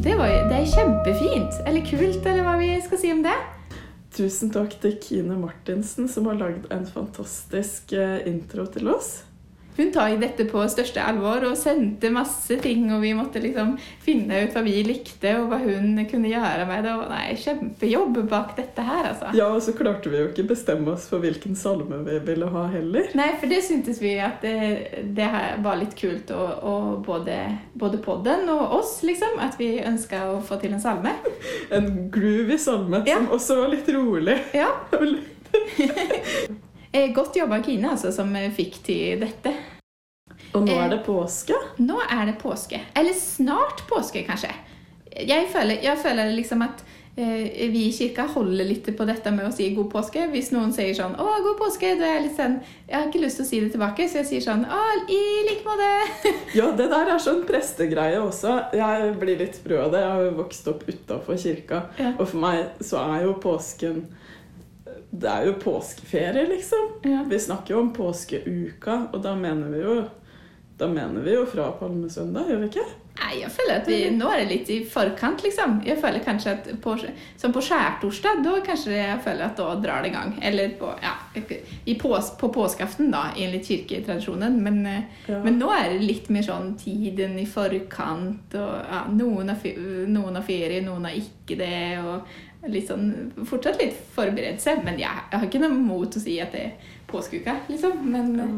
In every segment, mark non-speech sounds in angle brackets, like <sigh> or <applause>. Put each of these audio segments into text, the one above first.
Det, var, det er kjempefint. Eller kult, eller hva vi skal si om det. Tusen takk til Kine Martinsen, som har lagd en fantastisk eh, intro til oss. Hun tar dette på største alvor og sendte masse ting, og vi måtte liksom finne ut hva vi likte, og hva hun kunne gjøre med det. Og nei, kjempejobb bak dette her, altså. Ja, og så klarte vi jo ikke bestemme oss for hvilken salme vi ville ha heller. Nei, for det syntes vi at det, det her var litt kult, og, og både, både podden og oss, liksom, at vi ønska å få til en salme. <laughs> En groovy salme Ja. som også var litt rolig. Ja. <laughs> Eh, Godt jobba, Kine, altså, som eh, fikk til dette. Og nå Eh. er det påske. Nå er det påske. Eller snart påske, kanskje. Jeg føler, jeg føler liksom at eh, vi i kirka holder litt på dette med å si god påske. Hvis noen sier sånn 'Å, god påske', da er jeg litt sånn Jeg har ikke lyst til å si det tilbake, så jeg sier sånn 'Å, i like måte'. <laughs> Ja, det der er sånn prestegreie også. Jeg blir litt sprø av det. Jeg har jo vokst opp utafor kirka. Ja. Og for meg så er jo påsken Det er jo påskeferie, liksom. Ja. Vi snakker jo om påskeuka, og da mener vi jo mener vi jo fra palmesøndag, gjør vi ikke? Nei, jeg føler at vi, nå er det litt i forkant, liksom. Jeg føler kanskje at på, Som på skjærtorsdag, da kanskje jeg føler at da drar det i gang. Eller på, ja, i pås, på påskeaften, da, enligt kirketradisjonen. Men, Ja. men nå er det litt mer sånn tiden i forkant, og ja, noen har, noen har ferie, noen har ikke det. og litt sånn, Fortsatt litt forberedelse, men jeg, jeg har ikke noe mot å si at det er påskeuka, liksom. Men, ja.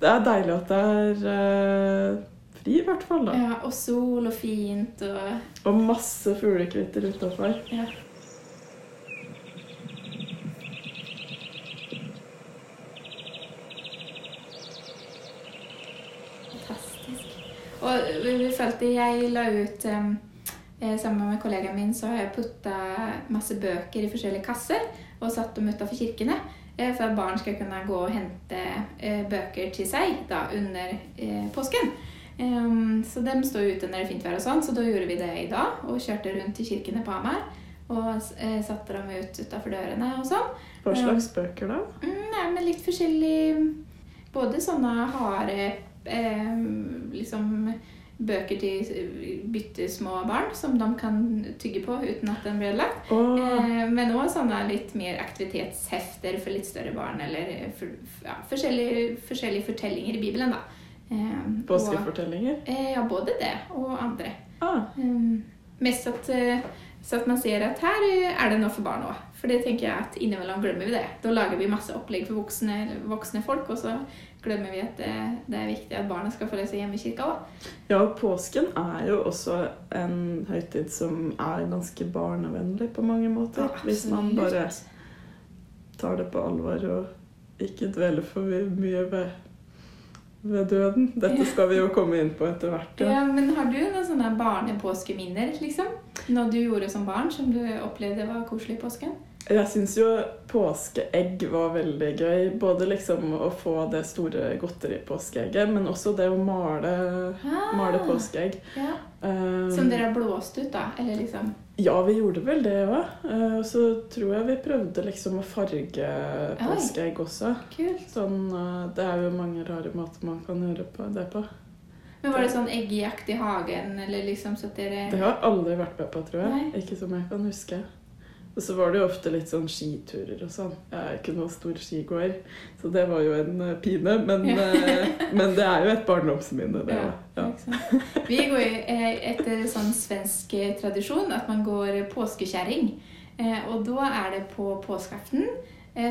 Det er deilig at det er uh, fri, i hvert fall. da. ja, og sol og fint og Og masse fuglekvitter utafor. ja. Fantastisk. Og vi, følte jeg la ut um, eh, Sammen med kollegaen min så har jeg putta masse bøker i forskjellige kasser og satt dem utafor kirkene. eh, For at barn skal kunne gå og hente eh, bøker til seg da under eh, påsken. Um, så de står ute når det er fint vær og sånn, så da gjorde vi det i dag. Og kjørte rundt til kirkene på Hamar. Og eh, satte dem ut utafor dørene og sånn. Hva slags bøker da? Mm, nei, men litt forskjellig Både sånne harde eh, liksom bøker til bittesmå barn som de kan tygge på uten at den blir ødelagt. Oh. Eh, men òg sånne litt mer aktivitetshefter for litt større barn. Eller for, ja, forskjellige, forskjellige fortellinger i Bibelen, da. Eh, påskefortellinger. Eh, ja, både det og andre. Ah, Um, mest at, eh, så at man ser at her er det noe for barn òg. For det tenker jeg at innimellom glemmer vi det. Da lager vi masse opplegg for voksne, voksne folk, og så glemmer vi at det, det er viktig at barna skal få lese hjemme i kirka òg. ja, og påsken er jo også en høytid som er ganske barnevennlig på mange måter. Hvis man bare tar det på alvor og ikke dveler for mye ved, ved døden. Dette skal vi jo komme inn på etter hvert. Ja, men har du noen sånne barnepåskeminner, liksom? Noe du gjorde som barn som du opplevde var koselig i påsken? Jeg syns jo påskeegg var veldig gøy. Både liksom å få det store godteripåskeegget, men også det å male, Ah. male påskeegg. Ja. Um, Som dere har blåst ut, da? Eller liksom Ja, vi gjorde vel det òg. Og så tror jeg vi prøvde liksom å farge påskeegg også. Kult. Sånn, uh, det er jo mange rare måter man kan gjøre på det på. Men var det sånn eggejakt i hagen, eller liksom så dere Det har aldri vært med på, tror jeg. Nei. Ikke som jeg kan huske. Og så var det jo ofte litt sånn skiturer og sånn. Jeg er ikke noen stor skigåer, så det var jo en eh, pine. Men, Ja. eh, men det er jo et barndomsminne, det òg. Ja. ja. Vi går jo eh, etter sånn svensk tradisjon at man går påskekjerring. Og da er det på påskeaften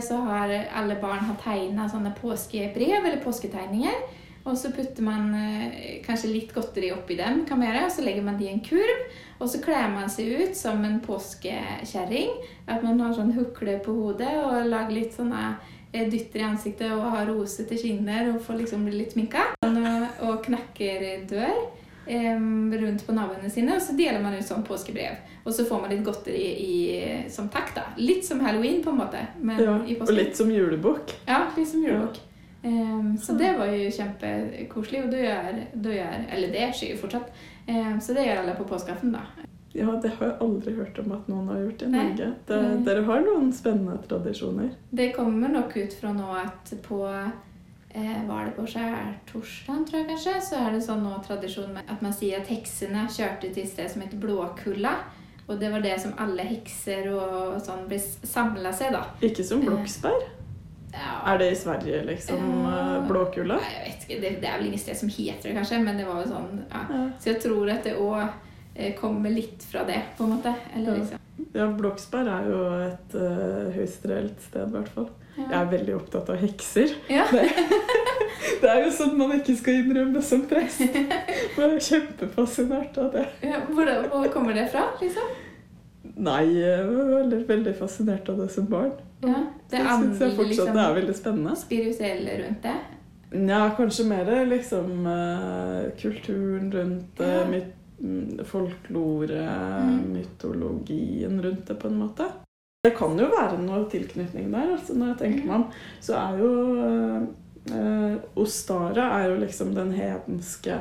så har alle barn har tegna sånne påskebrev eller påsketegninger. Og så putter man eh, kanskje litt godteri oppi dem, gjøre, og så legger man de i en kurv. Og så kler man seg ut som en påskekjerring. At man har sånn hukle på hodet og lager litt sånne eh, dytter i ansiktet og har rosete kinner og får liksom bli litt sminka. Og, og knakker dør rundt på naboene sine, og så deler man ut sånn påskebrev. Og så får man litt godteri i, som takk, da. Litt som halloween, på en måte. Men Ja, i og litt som julebukk. Ja, litt som julebukk. Em, så det var jo kjempekoselig, og det gjør, det gjør Eller det skjer jo fortsatt. Um, så det gjør alle på påskeaften, da. Ja, det har jeg aldri hørt om at noen har gjort i Nei. Norge. Det, dere har noen spennende tradisjoner. Det kommer nok ut fra nå at på eh, var det på skjærtorsdag, tror jeg kanskje, så er det sånn nå tradisjon med at man sier at heksene kjørte til et sted som heter Blåkulla. Og det var det som alle hekser og sånn ble samla seg, da. Ikke som Bloksberg? Ja, Er det i Sverige, liksom? Ja. eh, Blåkulla? Nei, jeg vet ikke, det, det er vel ingen sted som heter det, kanskje, men det var jo sånn ja. Ja. Så jeg tror at det òg kommer litt fra det, på en måte. Eller Ja. liksom. Ja, Bloksberg er jo et uh, høyst reelt sted, i hvert fall. Jeg er veldig opptatt av hekser. Ja. <laughs> Det, det er jo sånn man ikke skal innrømme som prest. <laughs> Jeg er kjempefascinert av det. Ja, hvor, hvor kommer det fra, liksom? Nei, jeg var veldig, veldig fascinert av det som barn. Ja, det Det syns jeg fortsatt liksom, det er veldig spennende. spirituelle rundt det. Ja, kanskje mer liksom eh, kulturen rundt det, Ja. myt, mm, folklore, Mm. mytologien rundt det, på en måte. Det kan jo være noe tilknytning der. altså Når jeg tenker meg om, så er jo eh, Ostara er jo liksom den hedenske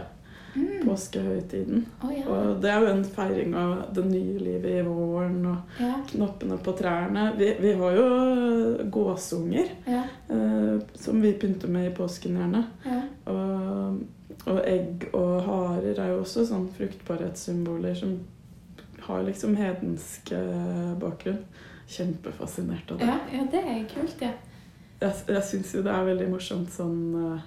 Mm. påskehøytiden. Oh, ja. Og det er jo en feiring av det nye livet i våren og ja. knoppene på trærne. Vi, vi har jo gåsunger Ja. eh, som vi pynter med i påsken gjerne. Ja. Og, og egg og harer er jo også sånn fruktbarhetssymboler som har liksom hedensk eh, bakgrunn. Kjempefascinert av det. Ja, ja, det er kult, ja. Jeg, jeg syns jo det er veldig morsomt sånn eh,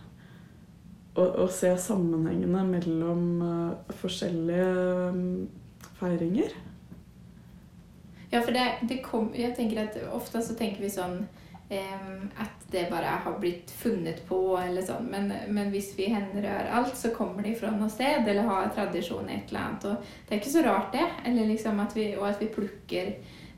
å, å se sammenhengene mellom uh, forskjellige um, feiringer. Ja, for det, det kom, jeg tenker at ofte så tenker vi sånn um, at det bare har blitt funnet på, eller sånn. Men, men hvis vi henrør alt, så kommer det fra noe sted, eller har tradisjon i et eller annet. Og det er ikke så rart, det. Eller liksom at vi, og at vi plukker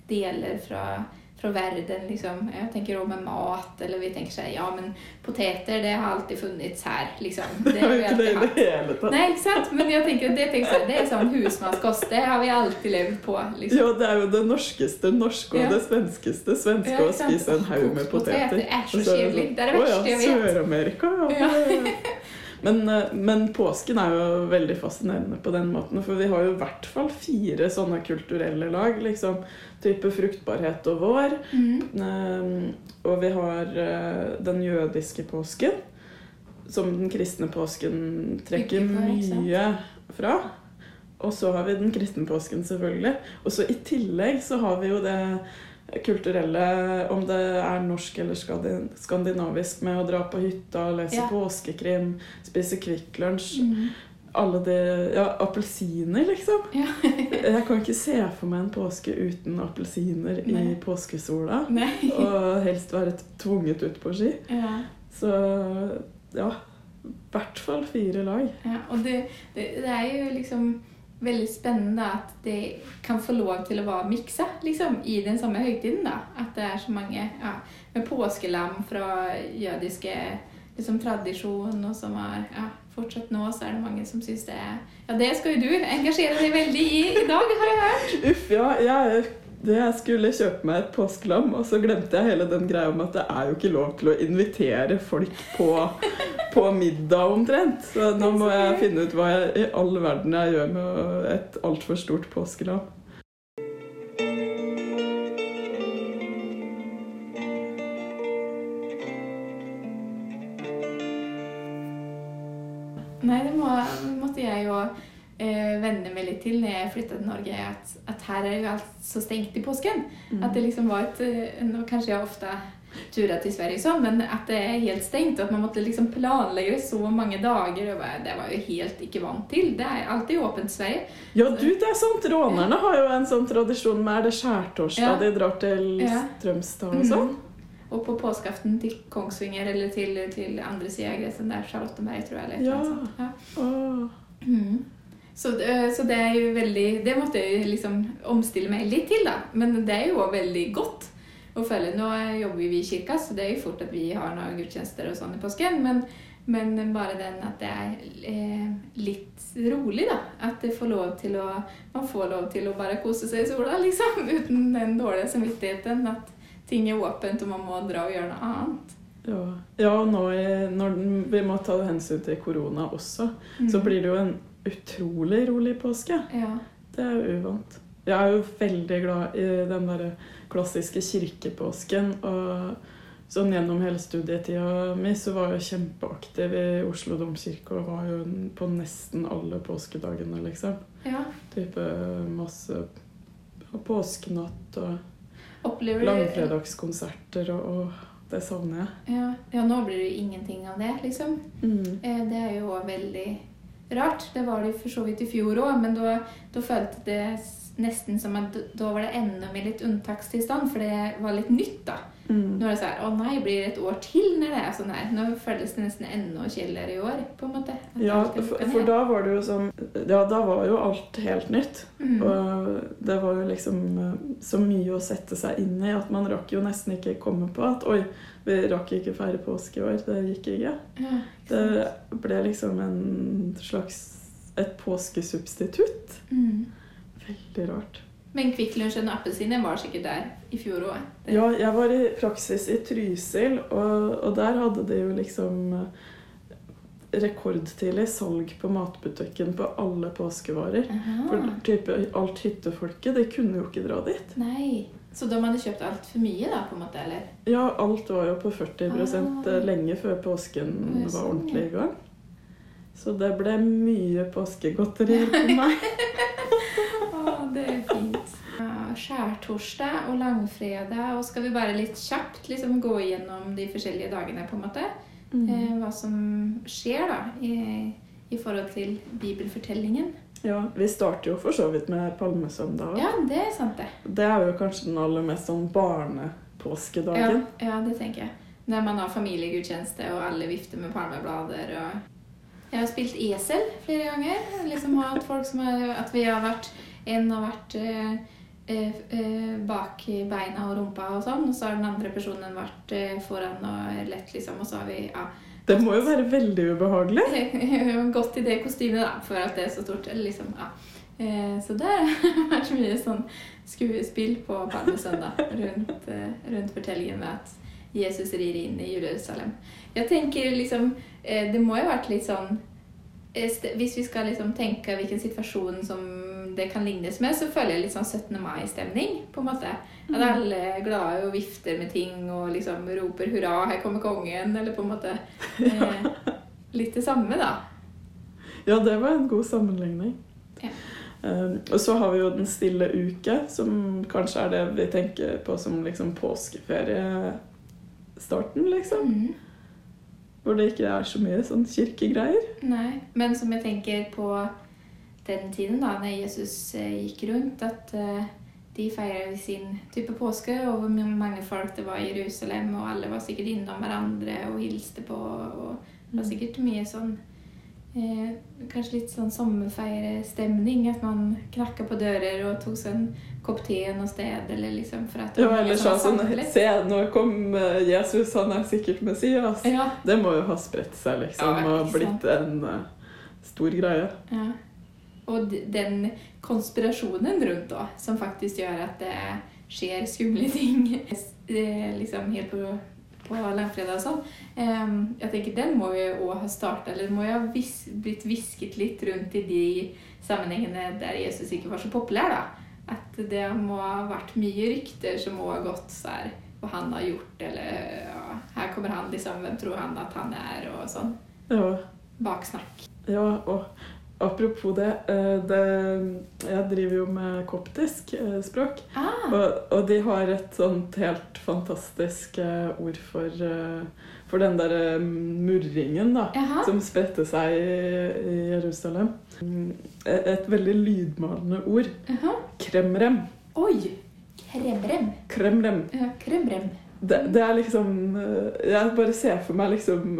deler fra, fra verden, liksom. Jeg tenker også med mat, eller vi tenker sånn Ja, men poteter, det har alltid funnits her, liksom. <laughs> Det har vi alltid hatt. det hele tatt. Nei, ikke sant? Men jeg tenker, det, tenker det er sånn husmannskost. Det har vi alltid levd på. liksom. Ja, det er jo det norskeste norske og Ja. det svenskeste svenske Ja, å spise en haug med poteter. det er så kjedelig. Det er det sånn, verste «Å jeg vet». Sør-Amerika, ja. Ja. Men, eh, men påsken er jo veldig fascinerende på den måten, for vi har jo i hvert fall fire sånne kulturelle lag. liksom Type fruktbarhet og vår. Mm. Eh, og vi har eh, den jødiske påsken, som den kristne påsken trekker mye fra. Og så har vi den kristne påsken, selvfølgelig. Og så i tillegg så har vi jo det kulturelle, om det er norsk eller skandinavisk, med å dra på hytta, lese Ja. påskekrim, spise Kvikk Lunsj. Mm. Alle de Ja, appelsiner, liksom. Ja. <laughs> Jeg kan ikke se for meg en påske uten appelsiner i påskesola. Nei. Og helst være tvunget ut på ski. Ja. Så ja, i hvert fall fire lag. ja. Og det, det, det er jo liksom veldig spennende at de kan få lov til å være miksa liksom, i den samme høytiden. da. At det er så mange ja, med påskelam fra jødiske liksom, tradisjon, og som har ja, fortsatt nå, så er det mange som syns det er Ja, det skal jo du engasjere deg veldig i i dag, har jeg hørt. Uff, ja. Jeg, jeg skulle kjøpe meg et påskelam, og så glemte jeg hele den greia om at det er jo ikke lov til å invitere folk på, på middag omtrent. Så nå må jeg finne ut hva jeg, i all verden jeg gjør med et altfor stort påskelam. Nei, det må, måtte jeg jo eh, venne meg litt til når jeg flytta til Norge, at, at her er jo alt så stengt i påsken. At det liksom var et eh, Nå kanskje jeg ofte turer til Sverige så, men at det er helt stengt, og at man måtte liksom planlegge så mange dager. Bare, det var jo helt ikke vant til. Det er alltid åpent Sverige. Ja, du, det er sant! Rånerne har jo en sånn tradisjon med Er det skjærtorsdag Ja. de drar til Strømstad og sånn? Og på påskeaften til Kongsvinger eller til, til andre sida av grensen, der Charlottenberg, tror jeg. Eller Ja. sånt. Ja. Åh. Mm. Så, det- så det er jo veldig Det måtte jeg liksom omstille meg litt til, da. Men det er jo òg veldig godt å følge. Nå jobber vi i kirka, så det er jo fort at vi har noen gudstjenester og sånn i påsken. Men, men bare den at det er eh, litt rolig, da. At det får å, man får lov til å bare kose seg i sola, liksom. <laughs> Uten den dårlige samvittigheten at ting er åpent og man må dra og gjøre noe annet. Ja, ja og nå er, når vi må ta hensyn til korona også, Mm. så blir det jo en utrolig rolig påske. Ja. Det er jo uvant. Jeg er jo veldig glad i den der klassiske kirkepåsken. Og sånn gjennom hele studietida mi så var jeg kjempeaktiv i Oslo domkirke og var jo på nesten alle påskedagene, liksom. Ja. Type masse påskenatt og langfredagskonserter og, og det savner jeg. ja, ja, nå blir det ingenting av det, liksom. Mm. Eh, Det er jo veldig rart. Det var det for så vidt i fjor òg, men da, da følte det nesten som at da var det enda mer litt unntakstilstand, for det var litt nytt, da. Mm. Nå er det sånn Å nei, blir det et år til når det er sånn her? Nå føles det nesten enda kjedeligere i år, på en måte. Ja, for, for da var det jo sånn Ja, da var jo alt helt nytt. mm. Og det var jo liksom eh, så mye å sette seg inn i at man rakk jo nesten ikke komme på at oi, vi rakk ikke feire påske i år. Det gikk ikke. ja, ikke Det ble liksom en slags et påskesubstitutt. mm. Veldig rart. Men Kvikk Lunsj og appelsiner var sikkert der i fjor òg. Ja, jeg var i praksis i Trysil, og, og der hadde de jo liksom eh, rekordtidlig salg på matbutikken på alle påskevarer. For type, alt hyttefolket, de kunne jo ikke dra dit. Nei. Så de hadde kjøpt altfor mye, da, på en måte? eller? Ja, alt var jo på 40 Ah. lenge før påsken sånn, var ordentlig i gang. Så det ble mye påskegodterier på meg. <laughs> Det er fint. Skjærtorsdag og langfredag, og skal vi bare litt kjapt liksom gå igjennom de forskjellige dagene, på en måte? Mm. Eh, hva som skjer, da, i, i forhold til bibelfortellingen. Ja, Vi starter jo for så vidt med palmesøndag. Ja, det er sant, det. Det er jo kanskje den aller mest sånn Ja, barnepåskedagen. ja, det tenker jeg. Når man har familiegudstjeneste, og alle vifter med palmeblader og Jeg har spilt esel flere ganger. Liksom hatt folk som har, At vi har vært En har vært eh, eh, eh, bak beina og rumpa og sånn, og så har den andre personen vært foran og lett, liksom, og så har vi ja, Det må jo være veldig ubehagelig. <laughs> Godt i det kostymet, da, for at det er så stort. Liksom, ja. Så det har <laughs> vært mye sånn skuespill på Palmesøndag rundt, rundt fortellingen med at Jesus rir inn i Jerusalem. Jeg tenker liksom Det må jo ha vært litt sånn Hvis vi skal liksom tenke hvilken situasjon som det kan lignes med, så føler jeg litt sånn 17. mai-stemning. på en måte. At alle er glade og vifter med ting og liksom roper 'hurra, her kommer kongen', eller på en måte eh, Litt det samme, da. Ja, det var en god sammenligning. Ja. Eh, og så har vi jo Den stille uke, som kanskje er det vi tenker på som liksom påskeferiestarten, liksom. Mm. Hvor det ikke er så mye sånn kirkegreier. Nei, men som jeg tenker på den tiden da når Jesus eh, gikk rundt, at eh, de feira sin type påske, og hvor mange folk det var i Jerusalem, og alle var sikkert innom hverandre og hilste på, og det var sikkert mye sånn eh, Kanskje litt sånn sommerfeirestemning, at man knakka på dører og tok seg en kopp te noe sted, eller liksom for at Ja, eller sånn, sånn. Se, nå kom eh, Jesus, han er sikkert Messias. Ja, Det må jo ha spredt seg, liksom, Ja, og blitt en uh, stor greie. Ja. Og den konspirasjonen rundt da, som faktisk gjør at det skjer skumle ting <laughs> eh, liksom helt på, på langfredag og sånn. Em, jeg tenker Den må jo òg ha starta, eller må jo ha vis, blitt hvisket litt rundt i de sammenhengene der Jesus ikke var så populær. da. At det må ha vært mye rykter som må ha gått så her, hva han har gjort, eller ja, her kommer han, liksom, hvem tror han at han er, og sånn. Ja, Baksnakk. ja og apropos det, eh, det Jeg driver jo med koptisk eh, språk. Ah, Og, og de har et sånt helt fantastisk eh, ord for, for den derre murringen, da. Aha. Som spredte seg i, i Jerusalem. Et, et veldig lydmalende ord. Aha. Kremrem. Oi! Kremrem. Kremrem. Ja, kremrem. Det, det er liksom Jeg bare ser for meg liksom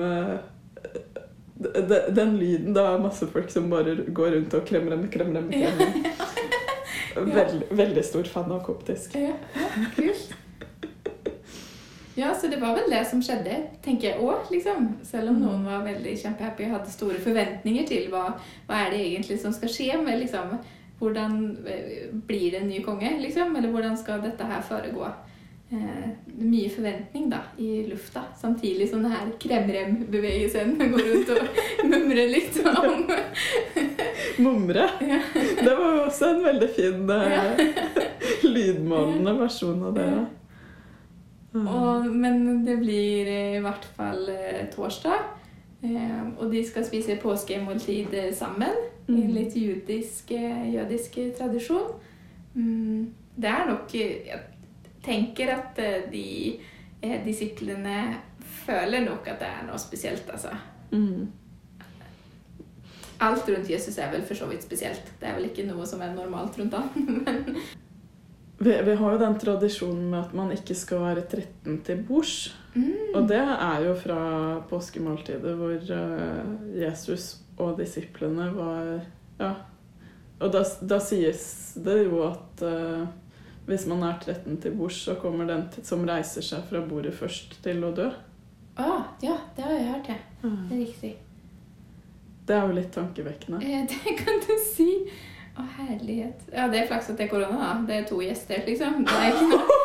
eh, de- de- Den lyden da er masse folk som bare går rundt og kremrem, kremrem, kremrem. <laughs> Veld, veldig stor fan av koptisk. Ja, ja, kult. Ja, så det var vel det som skjedde, tenker jeg òg, liksom. Selv om noen var veldig kjempehappy og hadde store forventninger til hva, hva er det egentlig som skal skje med liksom Hvordan eh, blir det en ny konge, liksom? Eller hvordan skal dette her foregå? Eh, mye forventning da, i lufta, samtidig som denne kremrem-bevegelsen <laughs> går rundt og mumrer litt om <laughs> Mumre. Ja. Det var jo også en veldig fin ja. <laughs> lydmålende versjon av det. Mm. Og, men det blir i hvert fall eh, torsdag. Eh, og de skal spise påskemåltid sammen. sammen. I Mm. litt judisk, eh, jødisk tradisjon. Mm, det er nok eh, tenker at eh, de eh, disiplene føler nok at det er noe spesielt, altså. Mm. Alt rundt Jesus er vel for så vidt spesielt. Det er vel ikke noe som er normalt rundt han. <laughs> Vi, vi har jo den tradisjonen med at man ikke skal være 13 til bords. mm. Og det er jo fra påskemåltidet hvor uh, Jesus og disiplene var Ja. Og da, da sies det jo at eh, hvis man er 13 til bords, så kommer den til, som reiser seg fra bordet først, til å dø. Å, ja, det har jeg hørt, ja. Det er riktig. Det er jo litt tankevekkende. Eh, <laughs> Det kan du si. Å, herlighet. Ja, det er flaks at det er korona, da. Det er to gjester, liksom. Det er ikke noe,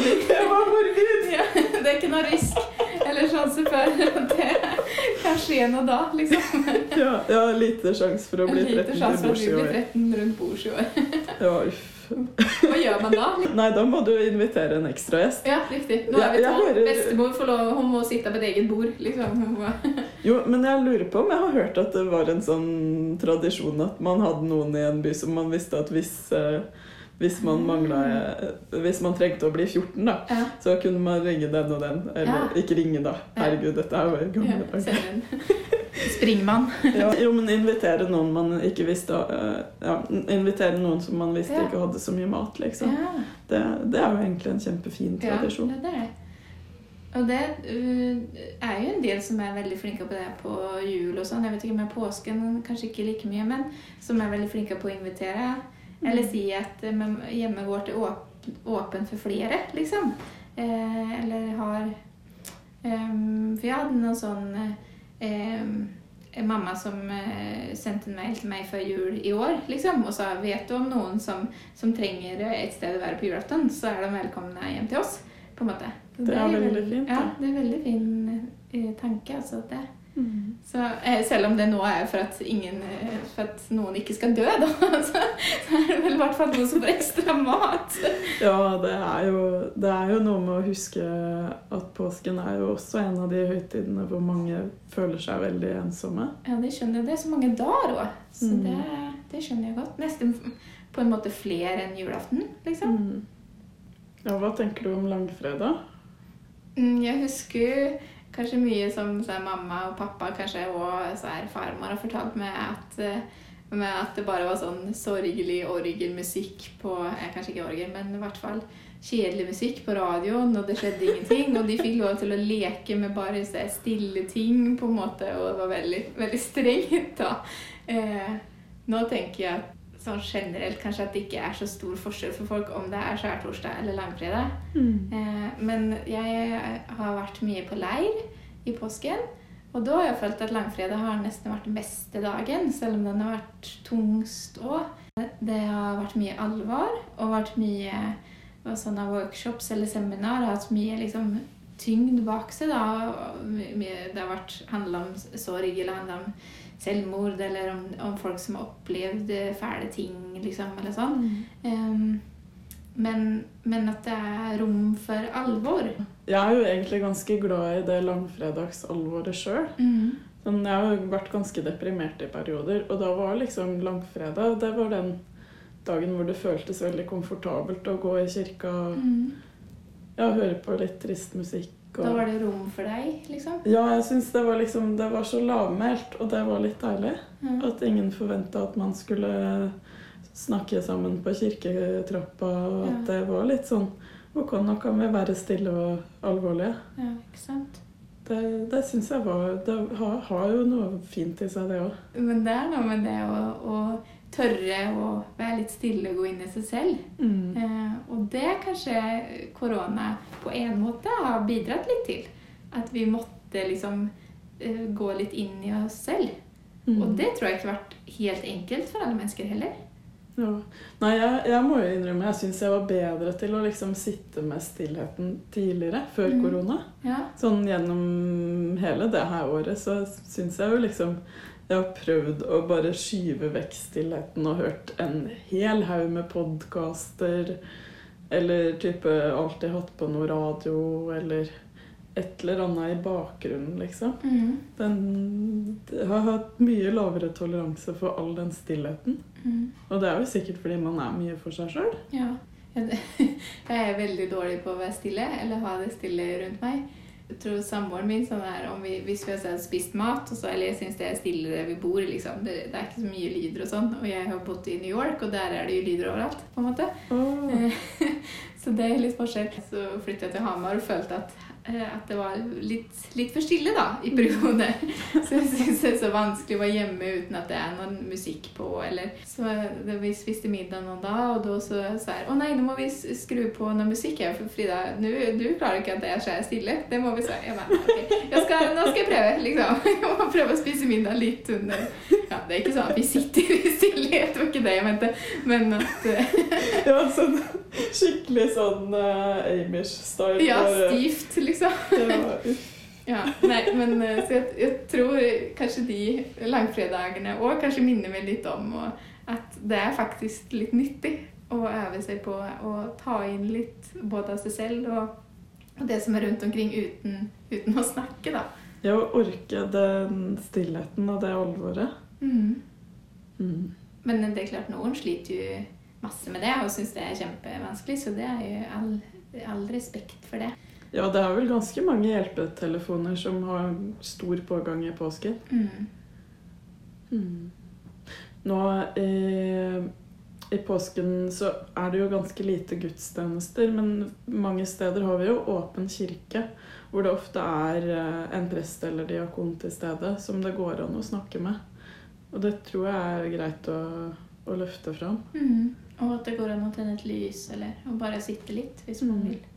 <laughs> det var morbid! ja, det er ikke noe risk eller sjanse for at det kan skje noe da, liksom. Ja, ja, lite sjanse for å bli 13 Lite til sjanse for at bords vi i blir år. 13 rundt bords i år. Ja, uff. Hva gjør man da? <laughs> Nei, da må du invitere en ekstra gjest. Ja, riktig. Nå er vi tolv. hører- Bestemor får lov, hun må sitte på et eget bord, liksom. <laughs> Jo, men jeg lurer på om jeg har hørt at det var en sånn tradisjon at man hadde noen i en by som man visste at hvis, uh, hvis man manglet, Hvis man trengte å bli 14, da, Ja. så kunne man ringe den og den. Eller Ja. ikke ringe, da. Herregud, dette er jo gamle dager. <laughs> springmann. Ja, jo, men invitere noen man ikke visste eh, Ja, invitere noen som man visste Ja. ikke hadde så mye mat, liksom. Ja. Det, det er jo egentlig en kjempefin tradisjon. Ja, det er det. Og det uh, er jo en del som er veldig flinke på det på jul og sånn. Jeg vet ikke med påsken, kanskje ikke like mye, men som er veldig flinke på å invitere. Eller si at eh, hjemmet vårt er åp åpent for flere, liksom. Eh, eller har For jeg hadde noen sånn eh, mamma som eh, sendte en mail til meg før jul i år liksom, og sa vet du om noen som, som trenger et sted å være på julaften, så er de velkomne hjem til oss. på en måte. Så Det er veldig fint, Ja, det er veldig fin eh, tanke. altså det. Mm. Så, eh, selv om det nå er for at, ingen, eh, for at noen ikke skal dø, da, <laughs> så, er det vel i hvert fall noen som får ekstra mat. Ja, det er, jo, det er jo noe med å huske at påsken er jo også en av de høytidene hvor mange føler seg veldig ensomme. Ja, det skjønner jeg. Det er så mange dager òg, så Mm. det, det skjønner jeg godt. Nesten på en måte flere enn julaften, liksom. Mm. Ja, hva tenker du om langfredag? Mm, Jeg husker kanskje mye som så mamma og pappa kanskje, og farmor har fortalt meg at, eh, med at det bare var sånn sorgelig orgelmusikk på eh, Kanskje ikke orgel, men i hvert fall kjedelig musikk på radioen, og det skjedde ingenting. Og de fikk lov til å leke med bare så stille ting, på en måte, og det var veldig, veldig strengt, da. Eh, nå tenker jeg at sånn generelt kanskje at det ikke er så stor forskjell for folk om det er skjærtorsdag eller langfredag. Eh, men jeg har vært mye på leir i påsken. Og da har jeg følt at langfredag har nesten vært den beste dagen, selv om den har vært tungst òg. Det har vært mye alvor og vært mye sånne workshops eller seminar. har hatt mye liksom, tyngd bak seg. Da. det har vært handla om sorg eller handla om selvmord eller om, om folk som har opplevd eh, fæle ting, liksom, eller sånn. Um, men, men at det er rom for alvor. Jeg er jo egentlig ganske glad i det langfredagsalvoret sjøl. Sånn, jeg har jo vært ganske deprimert i perioder, og da var liksom langfredag det var den dagen hvor det føltes veldig komfortabelt å gå i kirka Mm. Ja, høre på litt trist musikk. Og... Da var det rom for deg, liksom. Ja, jeg syns det var liksom Det var så lavmælt, og det var litt deilig. Mm. At ingen forventa at man skulle snakke sammen på kirketrappa, og at Ja. det var litt sånn Ok, nå kan vi være stille og alvorlige. ja, ikke sant? Det, det syns jeg var Det har, har jo noe fint i seg, det òg. Men det er noe med det å, å tørre å være litt stille og gå inn i seg selv. Mm. Eh, og det kanskje korona på en måte har bidratt litt til. At vi måtte liksom eh, gå litt inn i oss selv. Mm. Og det tror jeg ikke har vært helt enkelt for alle mennesker heller. Ja. Nei, jeg, jeg må jo innrømme jeg syns jeg var bedre til å liksom sitte med stillheten tidligere, før Mm. korona. Ja. Sånn gjennom hele det her året så syns jeg jo liksom jeg har prøvd å bare skyve vekk stillheten og hørt en hel haug med podkaster. Eller type alltid hatt på noe radio, eller et eller annet i bakgrunnen, liksom. Mm. Den jeg har hatt mye lavere toleranse for all den stillheten. Mm. Og det er jo sikkert fordi man er mye for seg sjøl. Ja. <laughs> Jeg er veldig dårlig på å være stille, eller ha det stille rundt meg. Jeg tror samboeren min sånn er om vi, Hvis vi har spist mat, så, eller jeg syns det er stille der vi bor liksom, det, det, er ikke så mye lyder og sånn. Og jeg har bodd i New York, og der er det jo lyder overalt. på en måte. Oh. <laughs> så det er litt forskjell. Så flyttet jeg til Hamar og følte at at det var litt, litt, for stille da, i perioder. <laughs> Så jeg syns det er så vanskelig å være hjemme uten at det er noen musikk på. Eller, så det, Vi spiste middag noen da, og da så sa jeg å nei, nå må vi skru på noe musikk. Jeg, for Frida, du klarer ikke at det er stille. Det må vi si. Jeg bare, okay. jeg skal, nå skal jeg prøve, liksom. <laughs> Jeg må prøve å spise middag litt under ja, Det er ikke sånn at vi sitter i stillhet, det var ikke det jeg mente, men at <laughs> Ja, sånn skikkelig sånn uh, Amish-style. Ja, stivt, liksom ja, nei, men eh, så jeg, jeg, tror kanskje de langfredagene òg kanskje minner meg litt om at det er faktisk litt nyttig å øve seg på å ta inn litt både av seg selv og, og det som er rundt omkring, uten, uten å snakke, da. Ja, å orke den stillheten og det alvoret. Mm. Mm. Men det er klart, noen sliter jo masse med det og syns det er kjempevanskelig, så det er jo all, all respekt for det. Ja, det er vel ganske mange hjelpetelefoner som har stor pågang i påsken. Mm. Mm. Nå i, i, påsken så er det jo ganske lite gudstjenester, men mange steder har vi jo åpen kirke, hvor det ofte er eh, en prest eller diakon til stede som det går an å snakke med. Og det tror jeg er greit å, å løfte fram. Mm. Og at det går an å tenne et lys, eller å bare sitte litt hvis man vil. vil.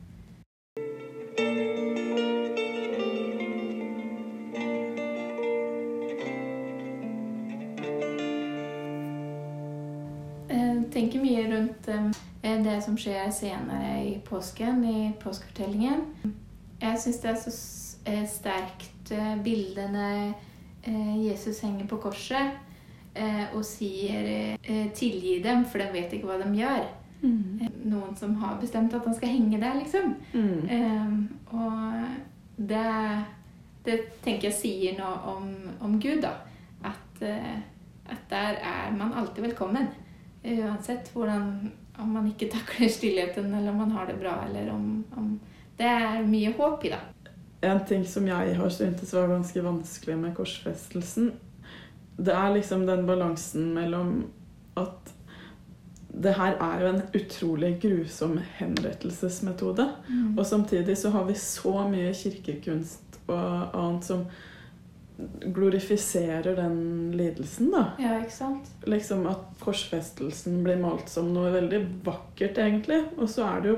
tenker mye rundt eh, det som skjer senere i påsken, i påskefortellingen. Jeg syns det er så eh, sterkt eh, bilde når Jesus henger på korset og sier 'tilgi dem, for de vet ikke hva de gjør'. Mm. Noen som har bestemt at han skal henge der, liksom. Mm. og det, det, tenker jeg sier noe om, om Gud, da. At, at der er man alltid velkommen. Uansett hvordan Om man ikke takler stillheten, eller om man har det bra, eller om, om Det er mye håp i det. En ting som jeg har syntes var ganske vanskelig med korsfestelsen, det er liksom den balansen mellom at det her er jo en utrolig grusom henrettelsesmetode. Mm. Og samtidig så har vi så mye kirkekunst og annet som glorifiserer den lidelsen, da. Ja, ikke sant? Liksom At korsfestelsen blir malt som noe veldig vakkert, egentlig. Og så er det jo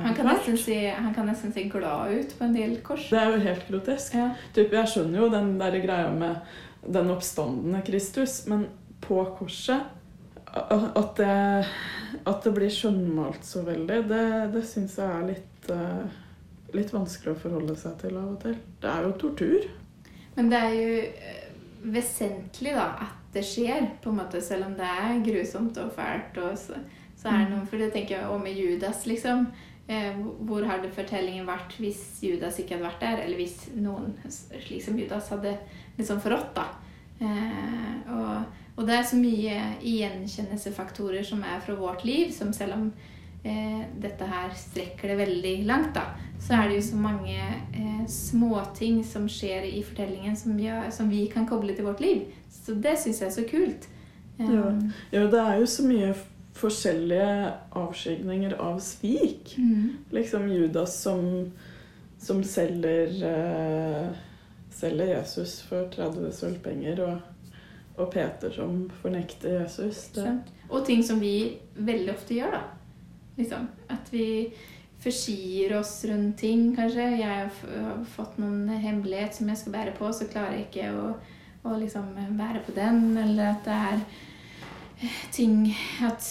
han kan, nesten si, han kan nesten se glad ut på en del kors. Det er jo helt grotesk. Ja. Typ, jeg skjønner jo den der greia med den oppstandende Kristus, men på korset At det, at det blir skjønnmalt så veldig, det, det syns jeg er litt, uh, litt vanskelig å forholde seg til av og til. Det er jo tortur. Men det er jo eh, vesentlig da, at det skjer, på en måte, selv om det er grusomt og fælt. Og så, så er det noen, noe, for det tenker jeg også med Judas, liksom. Eh, hvor hadde fortellingen vært hvis Judas ikke hadde vært der? Eller hvis noen slik som Judas hadde liksom forrådt, da. Eh, og, og, det er så mye gjenkjennelsesfaktorer som er fra vårt liv, som selv om eh, dette her strekker det veldig langt, da, så er det jo så mange eh, småting som skjer i fortellingen som, gjør, som, vi kan koble til vårt liv. Så det syns jeg er så kult. Um, ja. ja. det er jo så mye forskjellige avskygninger av svik. Mm. Liksom Judas som, som selger, uh, selger Jesus for 30 sølvpenger, og, og, Peter som fornekter Jesus. Og ting som vi veldig ofte gjør, da. Liksom. At vi forsier oss rundt ting, kanskje. Jeg har fått noen hemmelighet som jeg skal bære på, så klarer jeg ikke å, å liksom bære på den. Eller at det er ting at,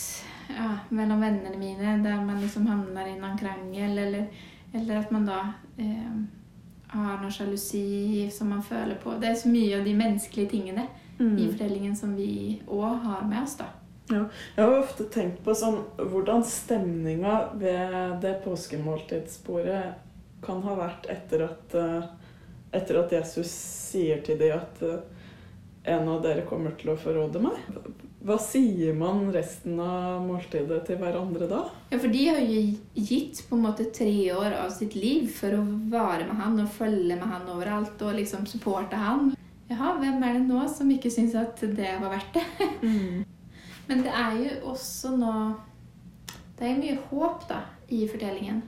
ja, mellom vennene mine der man liksom havner i en krangel, eller, eller, at man da eh, har noe sjalusi som man føler på. Det er så mye av de menneskelige tingene mm. i fortellingen som vi òg har med oss, da. Ja, jeg har ofte tenkt på sånn, hvordan stemninga ved det påskemåltidsbordet kan ha vært etter at, uh, etter at Jesus sier til dem at uh, en av dere kommer til å forråde meg. Hva sier man resten av måltidet til hverandre da? Ja, for de har jo gitt på en måte tre år av sitt liv for å være med han og følge med han overalt og liksom supporte han. Jaha, hvem er det nå som ikke syns at det var verdt det? <laughs> Mm. Men det er jo også nå Det er mye håp da, i fortellingen.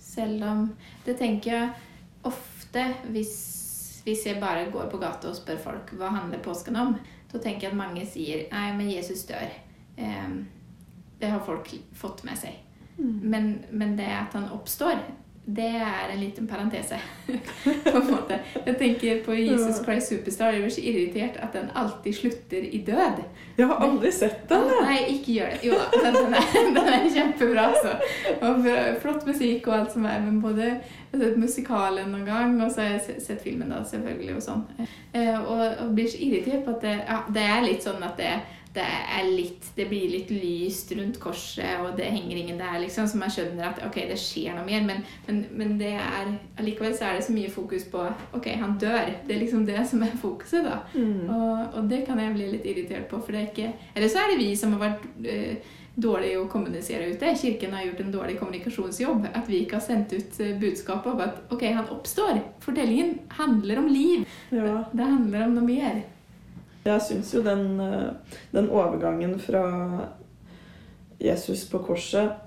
Selv om Det tenker jeg ofte hvis, hvis jeg bare går på gata og spør folk hva handler påsken om, da tenker jeg at mange sier nei, men Jesus dør. Eh, det har folk fått med seg. Mm. Men, men det at han oppstår, det er en liten parentese. <laughs> på en måte. Jeg tenker på Jesus Christ Superstar. Jeg blir så irritert at den alltid slutter i død. Jeg har aldri sett den. Ja, nei, ikke gjør det. Jo da, den, den, er, <laughs> den er, kjempebra. Altså. Og flott musikk og alt som er. Men både jeg har sett musikalen noen gang, og så har jeg sett filmen, da, selvfølgelig. Og sånn. Eh, og, og blir så irritert på at det, ja, det er litt sånn at det det, litt, det blir litt lyst rundt korset, og det henger ingen der, liksom, så man skjønner at ok, det skjer noe mer. Men, men, men det er, allikevel så er det så mye fokus på ok, han dør. Det er liksom det som er fokuset, da. Mm. Og, og, det kan jeg bli litt irritert på. for det er ikke, Eller så er det vi som har vært øh, dårlige å kommunisere ute. Kirken har gjort en dårlig kommunikasjonsjobb. At vi ikke har sendt ut eh, budskapet om at ok, han oppstår. Fortellingen handler om liv. Ja. Det handler om noe mer. Jeg syns jo den, eh, den, overgangen fra Jesus på korset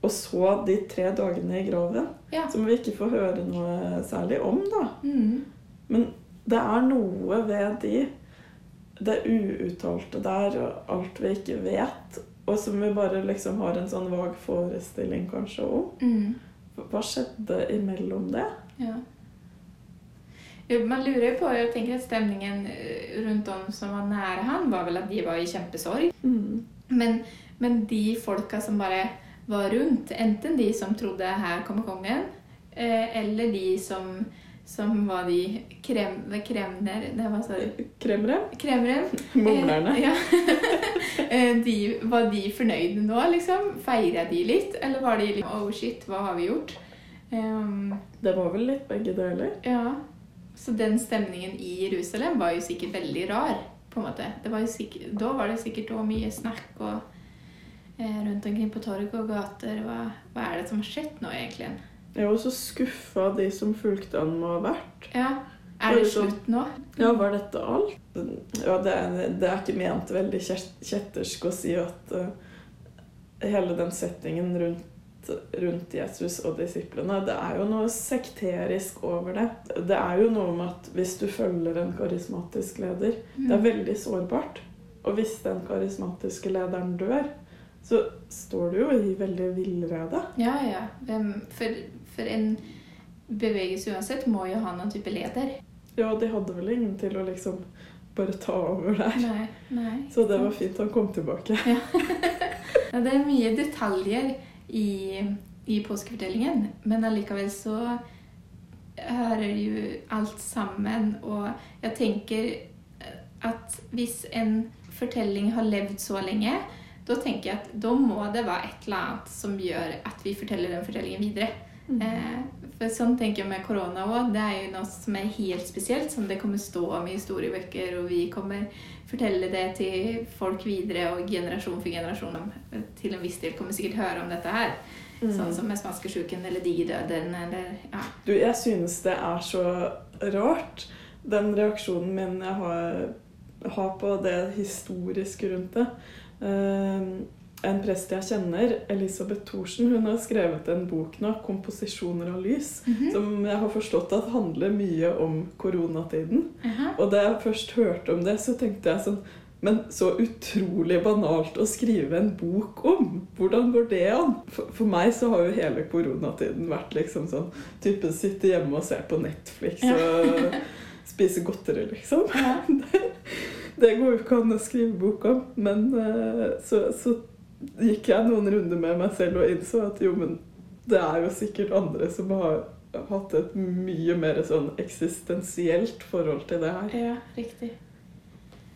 og så de tre dagene i graven, ja. som vi ikke får høre noe særlig om, da. Mm. Men det er noe ved de, det uuttalte der, og alt vi ikke vet, og som vi bare liksom har en sånn vag forestilling kanskje om. Mm. Hva skjedde imellom det? Ja. Man lurer jo på Jeg tenker at stemningen eh, rundt om som var nære han, var vel at de var i kjempesorg. Mm. Men, men, de folka som bare var rundt, enten de som trodde 'her kommer kongen', eh, eller de som, som var de krem, kremner Det var så Kremere? Kremere. <laughs> Mumlerne. Eh, ja. <laughs> de, var de fornøyde nå, liksom? Feira de litt? Eller var de litt 'oh shit, hva har vi gjort'? Um, det var vel litt begge deler. Ja. Så den stemningen i Jerusalem var jo sikkert veldig rar. på en måte. Var sikkert, da var det sikkert òg mye snakk og, eh, rundt omkring på torg og gater. Hva, hva, er det som har skjedd nå, egentlig? Jeg var så skuffa de som fulgte han må ha vært. Ja. Er det slutt nå? Ja, var dette alt? Ja, det er, det er ikke ment veldig kjettersk å si at uh, hele den settingen rundt rundt Jesus og disiplene. Det er jo noe sekterisk over det. Det er jo noe med at hvis du følger en karismatisk leder Det er mm. veldig sårbart. Og hvis den karismatiske lederen dør, så står du jo i veldig villrede. Ja, ja. For, for en bevegelse uansett må jo ha noen type leder. Ja, de hadde vel ingen til å liksom bare ta over der. Nei, nei, så det var fint han kom tilbake. Ja. <laughs> ja, det er mye detaljer i, i påskefortellingen. Men allikevel så hører jo alt sammen. Og jeg tenker at hvis en fortelling har levd så lenge, da tenker jeg at da må det være et eller annet som gjør at vi forteller den fortellingen videre. Mm. Eh, for sånn tenker jeg med korona òg. Det er jo noe som er helt spesielt, som det kommer stå om i historiebøker, og vi kommer fortelle det til folk videre, og generasjon for generasjon til en viss del kommer sikkert høre om dette her. Mm. Sånn som med spanskesjuken eller digerdøden eller ja. Du, jeg synes det er så rart, den reaksjonen min jeg har, har på det historiske rundt det. Uh, en prest jeg kjenner, Elisabeth Thorsen, hun har skrevet en bok nå, 'Komposisjoner av lys', mm -hmm. som jeg har forstått at handler mye om koronatiden. Uh -huh. Og da jeg først hørte om det, så tenkte jeg sånn Men så utrolig banalt å skrive en bok om! Hvordan går det an? For, for meg så har jo hele koronatiden vært liksom sånn type sitte hjemme og se på Netflix ja. og <laughs> spise godteri, liksom. Ja. <laughs> Det, det, går jo ikke an å skrive bok om. Men eh, så, så gikk jeg noen runder med meg selv og innså at jo, men det er jo sikkert andre som har hatt et mye mer sånn eksistensielt forhold til det her. Ja, riktig.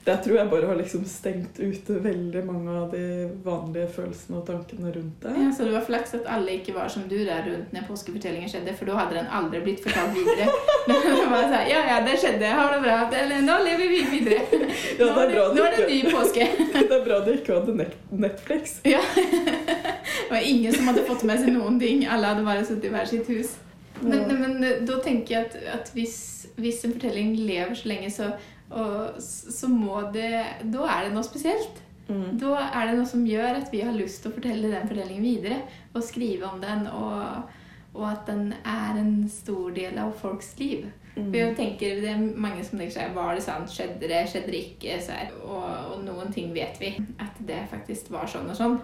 Det tror jeg bare har liksom stengt ute veldig mange av de vanlige følelsene og tankene rundt det. Ja, så det var flaks at alle ikke var som du der rundt når påskefortellingen skjedde, for da hadde den aldri blitt fortalt videre. <laughs> det var sånn, ja, ja, det skjedde, ha det bra, Eller, nå lever vi videre. Ja, det er bra nå, nå er det ny påske. <laughs> det er bra du ikke hadde Netflix. Ja. <laughs> det var ingen som hadde fått med seg noen ting. Alle hadde bare sittet i hver sitt hus. Men, men, da tenker jeg at, at hvis, hvis en fortelling lever så lenge, så og så må det Da er det noe spesielt. Mm. Da er det noe som gjør at vi har lyst til å fortelle den fortellingen videre. Og skrive om den, og, og at den er en stor del av folks liv. Mm. For jeg tenker, Det er mange som tenker seg Var det sant? Skjedde det? Skjedde det ikke? Og, og, noen ting vet vi. At det faktisk var sånn og sånn.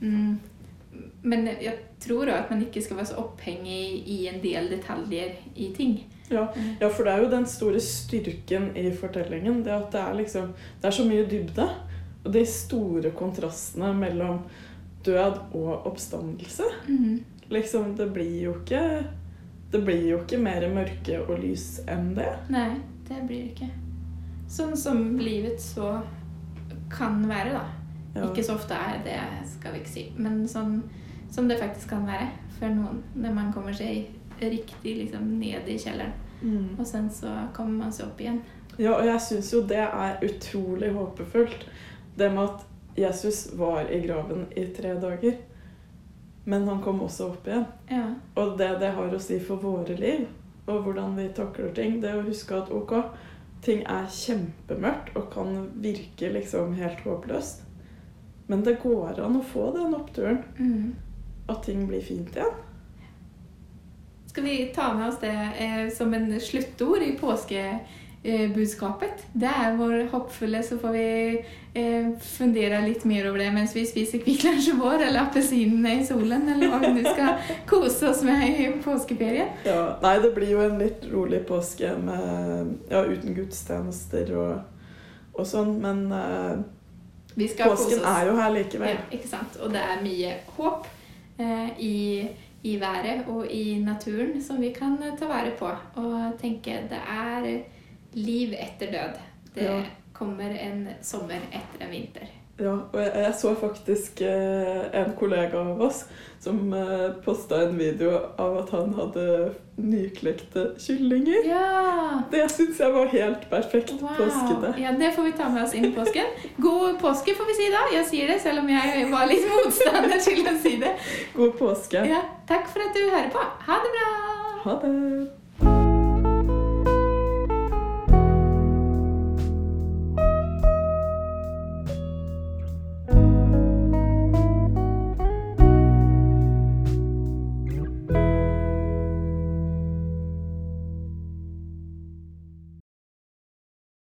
Mm. Men jeg tror òg at man ikke skal være så opphengig i en del detaljer i ting. Ja, ja, for det er jo den store styrken i fortellingen. Det at det er liksom Det er så mye dybde. Og de store kontrastene mellom død og oppstandelse. Mm. Liksom, det blir jo ikke Det blir jo ikke mer mørke og lys enn det. Nei, det blir det ikke. Sånn som livet så kan være, da. Ja. Ikke så ofte er det, skal vi ikke si. Men sånn som det faktisk kan være for noen når man kommer seg riktig liksom, ned i kjelleren. Mm. Og sen så kommer man seg opp igjen. Ja, og jeg syns jo det er utrolig håpefullt. Det med at Jesus var i graven i tre dager. Men han kom også opp igjen. Ja. Og det det har å si for våre liv, og hvordan vi takler ting, det å huske at ok, ting er kjempemørkt og kan virke liksom helt håpløst. Men det går an å få den oppturen. Mm. At ting blir fint igjen. Skal vi ta med oss det eh, som en sluttord i påskebudskapet? Det er vår hoppfulle, så får vi eh, fundere litt mer over det mens vi spiser Kvikk Lunsj vår eller appelsinene i solen, eller hva vi nå skal kose oss med i påskeferien. Ja, nei, det blir jo en litt rolig påske med, ja, uten gudstjenester og, og sånn, men eh, påsken er jo her likevel. Ja, ikke sant. Og det er mye håp eh, i i været og i naturen som vi kan ta vare på. Og tenke det er liv etter død. Det kommer en sommer etter en vinter. Ja, og jeg, jeg så faktisk eh, en kollega av oss som eh, posta en video av at han hadde nyklekte kyllinger. Ja. Det syns jeg var helt perfekt wow. påskete. Ja, det får vi ta med oss inn i påsken. God påske, får vi si da. Jeg sier det, selv om jeg var litt motstander til å si det. God påske. Ja, takk for at du hører på. Ha det bra. Ha det.